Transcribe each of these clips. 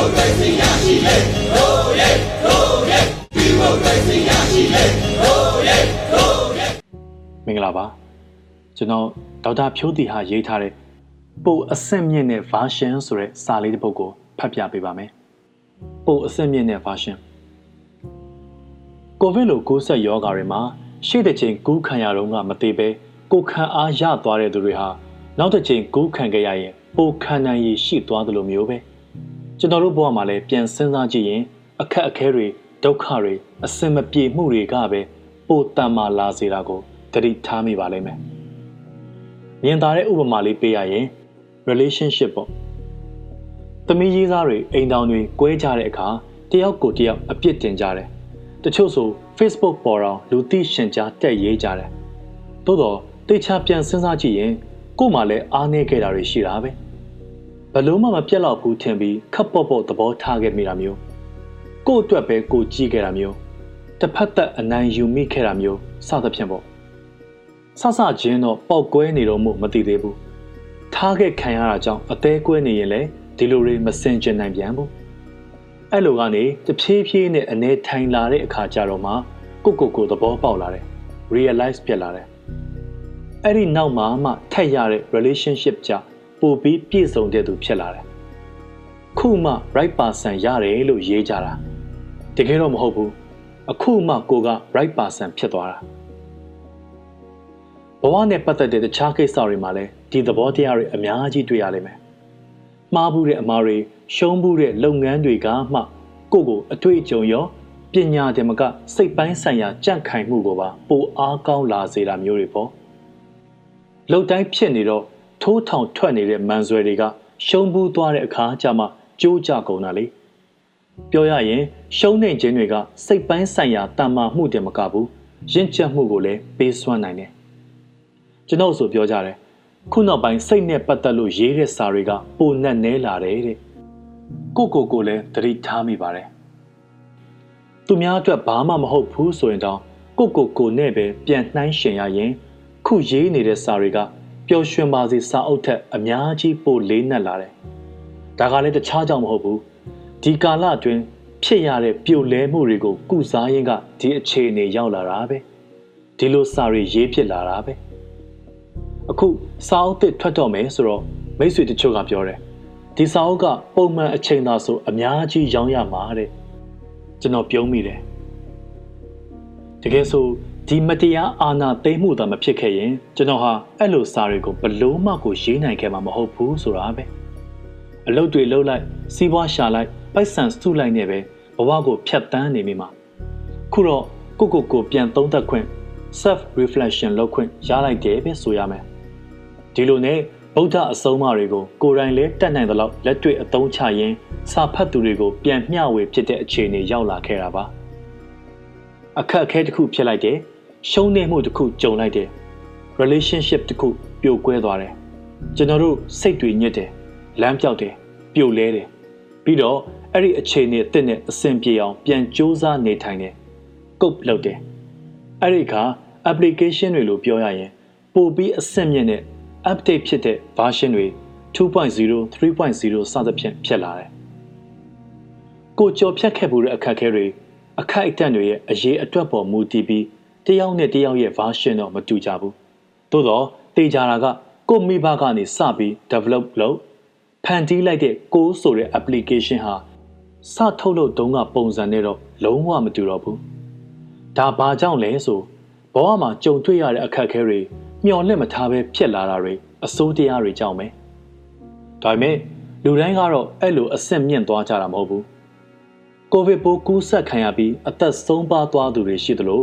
မိုကရေစီရရှိလေရိုးရဲရိုးရဲဒီမိုကရေစီရရှိလေရိုးရဲရိုးရဲမင်္ဂလာပါကျွန်တော်ဒေါက်တာဖြိုးတီဟာရေးထားတဲ့ပို့အဆင့်မြင့်တဲ့ version ဆိုတဲ့စာလေးတစ်ပုဒ်ကိုဖတ်ပြပေးပါမယ်ပို့အဆင့်မြင့်တဲ့ version ကိုဗစ်လိုကူးစက်ရောဂါတွေမှာရှေ့တစ်ချိန်ကူးခံရတော့ကမသေးပဲကိုခံအားရသွားတဲ့သူတွေဟာနောက်တစ်ချိန်ကူးခံခဲ့ရရင်ပိုခံနိုင်ရည်ရှိသွားသလိုမျိုးပဲ ကျွန်တော်တို့ဘဝမှာလည်းပြန်စဉ်းစားကြည့်ရင်အခက်အခဲတွေဒုက္ခတွေအစင်မပြေမှုတွေကပဲပိုတန်မာလာစေတာကိုသတိထားမိပါလိမ့်မယ်မြင်သာတဲ့ဥပမာလေးပေးရရင် relationship ပေါ့သမီးရေးသားတွေအိမ်တောင်တွေ꿰ကြတဲ့အခါတယောက်ကိုတယောက်အပြစ်တင်ကြတယ်တချို့ဆို Facebook ပေါ်တော့လူသိရှင်ကြားတက်ရေးကြတယ်သို့တော့တေချာပြန်စဉ်းစားကြည့်ရင်ကို့မှာလည်းအားနည်းခဲ့တာတွေရှိတာပဲ ဘလို့မှမပြတ်တော့ဘူးထင်ပြီးခပ်ပေါ့ပေါ့သဘောထားခဲ့မိတာမျိုးကို့အတွက်ပဲကိုကြည့်ခဲ့တာမျိုးတစ်ဖက်သက်အနိုင်ယူမိခဲ့တာမျိုးစသဖြင့်ပေါ့ဆဆချင်းတော့ပောက်ကွဲနေတော့မှမသိသေးဘူးထားခဲ့ခံရတာကြောင့်အသေးကွဲနေရင်လည်းဒီလိုတွေမစင်ကျင်နိုင်ပြန်ဘူးအဲ့လိုကနေတဖြည်းဖြည်းနဲ့အနေထိုင်လာတဲ့အခါကျတော့မှကိုကိုကိုသဘောပေါက်လာတယ် realize ဖြစ်လာတယ်အဲ့ဒီနောက်မှာမှထက်ရတဲ့ relationship ကြ ပို့ပြီးပြည့်စုံတဲ့သူဖြစ်လာတယ်ခုမှ right person ရတယ်လို့ရေးကြတာတကယ်တော့မဟုတ်ဘူးအခုမှကိုက right person ဖြစ်သွားတာဘဝနဲ့ပတ်သက်တဲ့တခြားကိစ္စတွေမှာလည်းဒီသဘောတရားတွေအများကြီးတွေ့ရလိမ့်မယ်မှားဘူးတဲ့အမားတွေရှုံးဘူးတဲ့လုပ်ငန်းတွေကမှကိုကိုအတွေ့အကြုံရောပညာတမကစိတ်ပိုင်းဆိုင်ရာကြန့်ခိုင်မှုကိုပါပိုအားကောင်းလာစေတာမျိုးတွေပေါ့လှုပ်တိုင်းဖြစ်နေတော့ ထိုးထောင်ထွက်နေတဲ့မန်ဆွဲတွေကရှုံးဘူးသွားတဲ့အခါကျမှကြိုးကြကုန်တာလေပြောရရင် ရှုံးနေခြင်းတွေကစိတ်ပိုင်းဆိုင်ရာတန်မာမှုတင်မကဘူးရင့်ကျက်မှုကိုလည်းပေးစွမ်းနိုင်တယ်ကျွန်တော်ဆိုပြောကြတယ်ခုနောက်ပိုင်းစိတ်နဲ့ပတ်သက်လို့ရေးတဲ့စာတွေကပိုနက်နဲလာတယ်တဲ့ကိုကိုကိုလည်းသတိထားမိပါတယ်သူများအတွက်ဘာမှမဟုတ်ဘူးဆိုရင်တော့ကိုကိုကိုနဲ့ပဲပြန်နှိုင်းရှင်ရရင် ခုရေးနေတဲ့စာတွေက ပျော်ရွှင်ပါစေစာအုပ်ထက်အများကြီးပိုလေးနက်လာတယ်ဒါကလည်းတခြားကြောင့်မဟုတ်ဘူးဒီကာလအတွင်းဖြစ်ရတဲ့ပြိုလဲမှုတွေကိုကုစားရင်းကဒီအခြေအနေရောက်လာတာပဲဒီလိုစာတွေရေးဖြစ်လာတာပဲအခုစာအုပ်သစ်ထွက်တော့မယ်ဆိုတော့မိတ်ဆွေတချို့ကပြောတယ်ဒီစာအုပ်ကပုံမှန်အချိန်သာဆိုအများကြီးရောင်းရမှာတဲ့ကျွန်တော်ပြုံးမိတယ်တကယ်ဆို ဒီမတရားအာဏာသိမ်းမှုသာမဖြစ်ခဲ့ရင်ကျွန်တော်ဟာအဲ့လိုစာတွေကိုဘလို့မှကိုရေးနိုင်ခဲ့မှာမဟုတ်ဘူးဆိုတာပဲအလုပ်တွေလုပ်လိုက်စီးပွားရှာလိုက်ပိုက်ဆံစုလိုက်နေပဲဘဝကိုဖျက်ဆီးနေမိမှာခုတော့ကိုကိုကိုပြန်သုံးသပ်ခွင့် self reflection လုပ်ခွင့်ရလိုက်တယ်ပဲဆိုရမယ်ဒီလိုနဲ့ဗုဒ္ဓအဆုံးအမတွေကိုကိုယ်တိုင်လည်းတတ်နိုင်သလောက်လက်တွေ့အသုံးချရင်းစာဖတ်သူတွေကိုပြန်မျှဝေဖြစ်တဲ့အခြေအနေရောက်လာခဲ့တာပါ အခက်အခဲတစ်ခုဖြစ်လိုက်တယ်ရှုံးနေမှုတစ်ခုကြုံလိုက်တယ် relationship တစ်ခုပြိုကွဲသွားတယ်ကျွန်တော်တို့စိတ်တွေညစ်တယ်လမ်းပြောက်တယ်ပြိုလဲတယ်ပြီးတော့အဲ့ဒီအခြေအနေအစ်နဲ့အဆင်ပြေအောင်ပြန်စူးစမ်းနေထိုင်တယ်ကုတ်လုပ်တယ်အဲ့ဒီအခါ application တွေလို့ပြောရရင်ပို့ပြီးအဆင့်မြင့်တဲ့ update ဖြစ်တဲ့ version တွေ2.0 3.0စသဖြင့်ဖြစ်လာတယ်ကိုကြော်ဖြတ်ခဲ့မှုတဲ့အခက်အခဲတွေ အခိုက်အတန့်တွေရဲ့အရေးအတွက်ပေါ်မူတည်ပြီးတယောက်နဲ့တယောက်ရဲ့ version တော့မတူကြဘူးသို့တော့တေချာတာကကိုမိဘကနေစပြီး develop လုပ်ဖန်တီးလိုက်တဲ့ကိုးဆိုတဲ့ application ဟာစထုတ်လို့တုံးကပုံစံနဲ့တော့လုံးဝမတူတော့ဘူးဒါဘာကြောင့်လဲဆိုဘဝမှာကြုံတွေ့ရတဲ့အခက်အခဲတွေမျှော်လင့်မထားပဲဖြစ်လာတာတွေအစိုးတရားတွေကြောင့်ပဲဒါပေမဲ့လူတိုင်းကတော့အဲ့လိုအဆင့်မြင့်သွားကြတာမဟုတ်ဘူး ကိုဗစ်ပိုးကူးစက်ခံရပြီးအသက်ဆုံးပါသွားသူတွေရှိသလို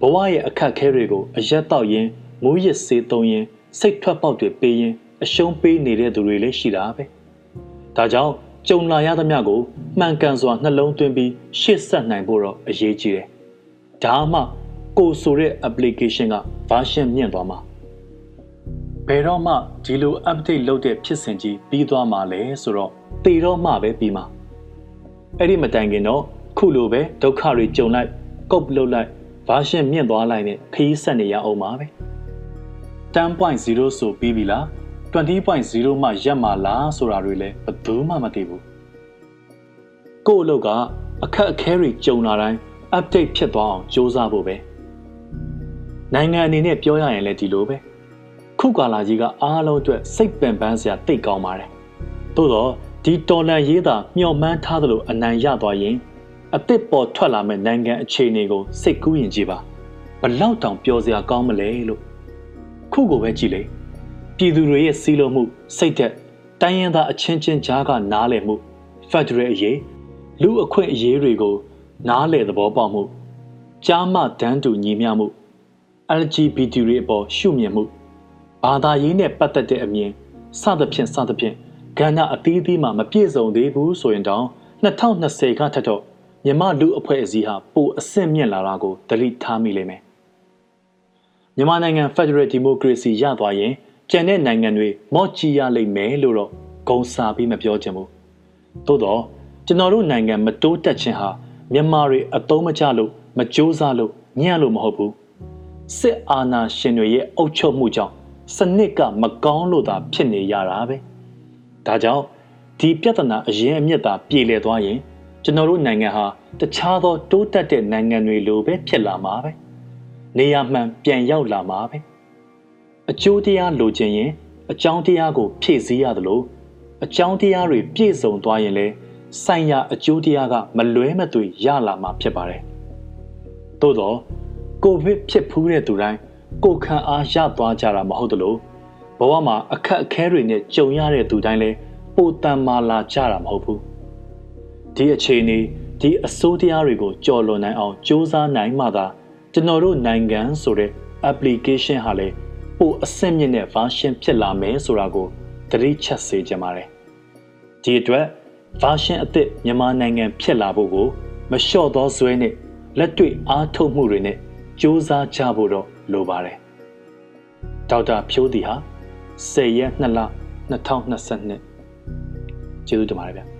ဘဝရဲ့အခက်အခဲတွေကိုအရက်တောက်ရင်းမိုးရစ်စေးသုံးရင်းစိတ်ထွက်ပေါက်တွေပေးရင်းအရှုံးပေးနေတဲ့သူတွေလည်းရှိတာပဲဒါကြောင့်ကြုံလာရသမျှကိုမှန်ကန်စွာနှလုံးသွင်းပြီးရှေ့ဆက်နိုင်ဖို့တော့အရေးကြီးတယ်ဒါမှကိုဆိုတဲ့ application က version မြင့်သွားမှာဘယ်တော့မှဒီလို update လုပ်တဲ့ဖြစ်စဉ်ကြီးပြီးသွားမှာလဲဆိုတော့တည်တော့မှပဲပြီးမှာ အဲ့ဒီမတိုင်ခင်တော့ခုလိုပဲဒုက္ခတွေကြုံလိုက်ကုတ်လုပ်လိုက် version မြင့်သွားလိုက်နဲ့ခရီးဆက်နေရအောင်ပါပဲ10.0ဆိုပြီးပြီလား20.0မှရက်မှာလားဆိုတာတွေလည်းဘယ်သူမှမသိဘူးကို့အလုပ်ကအခက်အခဲတွေကြုံလာတိုင်း update ဖြစ်သွားအောင်စ조사ဖို့ပဲနိုင်ငံအနေနဲ့ပြောရရင်လည်းဒီလိုပဲခုကာလာကြီးကအားလုံးအတွက်စိတ်ပင်ပန်းစရာတိတ်ကောင်းပါတယ်သို့တော့ ဒီတော်လန်ရေးတာမျှော်မှန်းထားသလိုအနိုင်ရသွားရင်အစ်စ်ပေါ်ထွက်လာမဲ့နိုင်ငံအခြေအနေကိုစိတ်ကူးရင်ကြည့်ပါဘလောက်တောင်ပျော်စရာကောင်းမလဲလို့ခုကိုပဲကြည့်လေပြည်သူတွေရဲ့စီးလုံးမှုစိတ်သက်တိုင်းရင်းသားအချင်းချင်းကြားကနားလည်မှု Federal အရေးလူအခွင့်အရေးတွေကိုနားလည်သဘောပေါက်မှုကြားမှတန်းတူညီမျှမှု LGBT တွေအပေါ်ရှုမြင်မှုဘာသာရေးနဲ့ပတ်သက်တဲ့အမြင်စသဖြင့်စသဖြင့် ကဏ္ဍအသီးသီးမှာမပြည့်စုံသေးဘူးဆိုရင်တောင်2020ကထက်တော့မြမလူအဖွဲ့အစည်းဟာပိုအဆင့်မြင့်လာတာကိုသတိထားမိလိမ့်မယ်မြန်မာနိုင်ငံ Federal Democracy ရသွားရင်ကျန်တဲ့နိုင်ငံတွေမော့ချီရလိမ့်မယ်လို့တော့ဂုံစာပြီးမပြောချင်ဘူးသို့တော့ကျွန်တော်တို့နိုင်ငံမတိုးတက်ခြင်းဟာမြန်မာတွေအသုံးမချလို့မကြိုးစားလို့ညံ့လို့မဟုတ်ဘူးစစ်အာဏာရှင်တွေရဲ့အုပ်ချုပ်မှုကြောင့်စနစ်ကမကောင်းလို့သာဖြစ်နေရတာပဲ ဒါကြောင့်ဒီပြဿနာအရင်အမြစ်သာပြေလည်သွားရင်ကျွန်တော်တို့နိုင်ငံဟာတခြားသောတိုးတက်တဲ့နိုင်ငံတွေလိုပဲဖြစ်လာမှာပဲနေရာမှန်ပြန်ရောက်လာမှာပဲအကျိုးတရားလိုချင်ရင်အကြောင်းတရားကို ဖြည့်ဆည်းရသလိုအကြောင်းတရားတွေပြည့်စုံသွားရင်လည်းဆိုင်ရာအကျိုးတရားကမလွဲမသွေရလာမှာဖြစ်ပါတယ်။သို့တော့ကိုဗစ်ဖြစ်ဖူးတဲ့သူတိုင်းကိုခံအားရသွားကြတာမဟုတ်သလို ဘဝမှာအခက်အခဲတွေနဲ့ကြုံရတဲ့သူတိုင်းလည်းပိုတန်မာလာကြတာမဟုတ်ဘူး။ဒီအခြေအနေဒီအစိုးတရားတွေကိုကြော်လွန်နိုင်အောင်စ조사နိုင်မှသာကျွန်တော်တို့နိုင်ငံဆိုတဲ့ application ဟာလည်းပိုအဆင့်မြင့်တဲ့ version ဖြစ်လာမယ်ဆိုတာကိုသတိချက်စေချင်ပါတယ်။ဒီအတွက် version အသစ်မြန်မာနိုင်ငံဖြစ်လာဖို့ကိုမလျှော့သောဇွဲနဲ့လက်တွေ့အားထုတ်မှုတွေနဲ့စ조사ကြဖို့တော့လိုပါတယ်။ဒေါက်တာဖြိုးတီဟာ 10ရက်2လ2022ကျေးဇူးတင်ပါတယ်ဗျာ။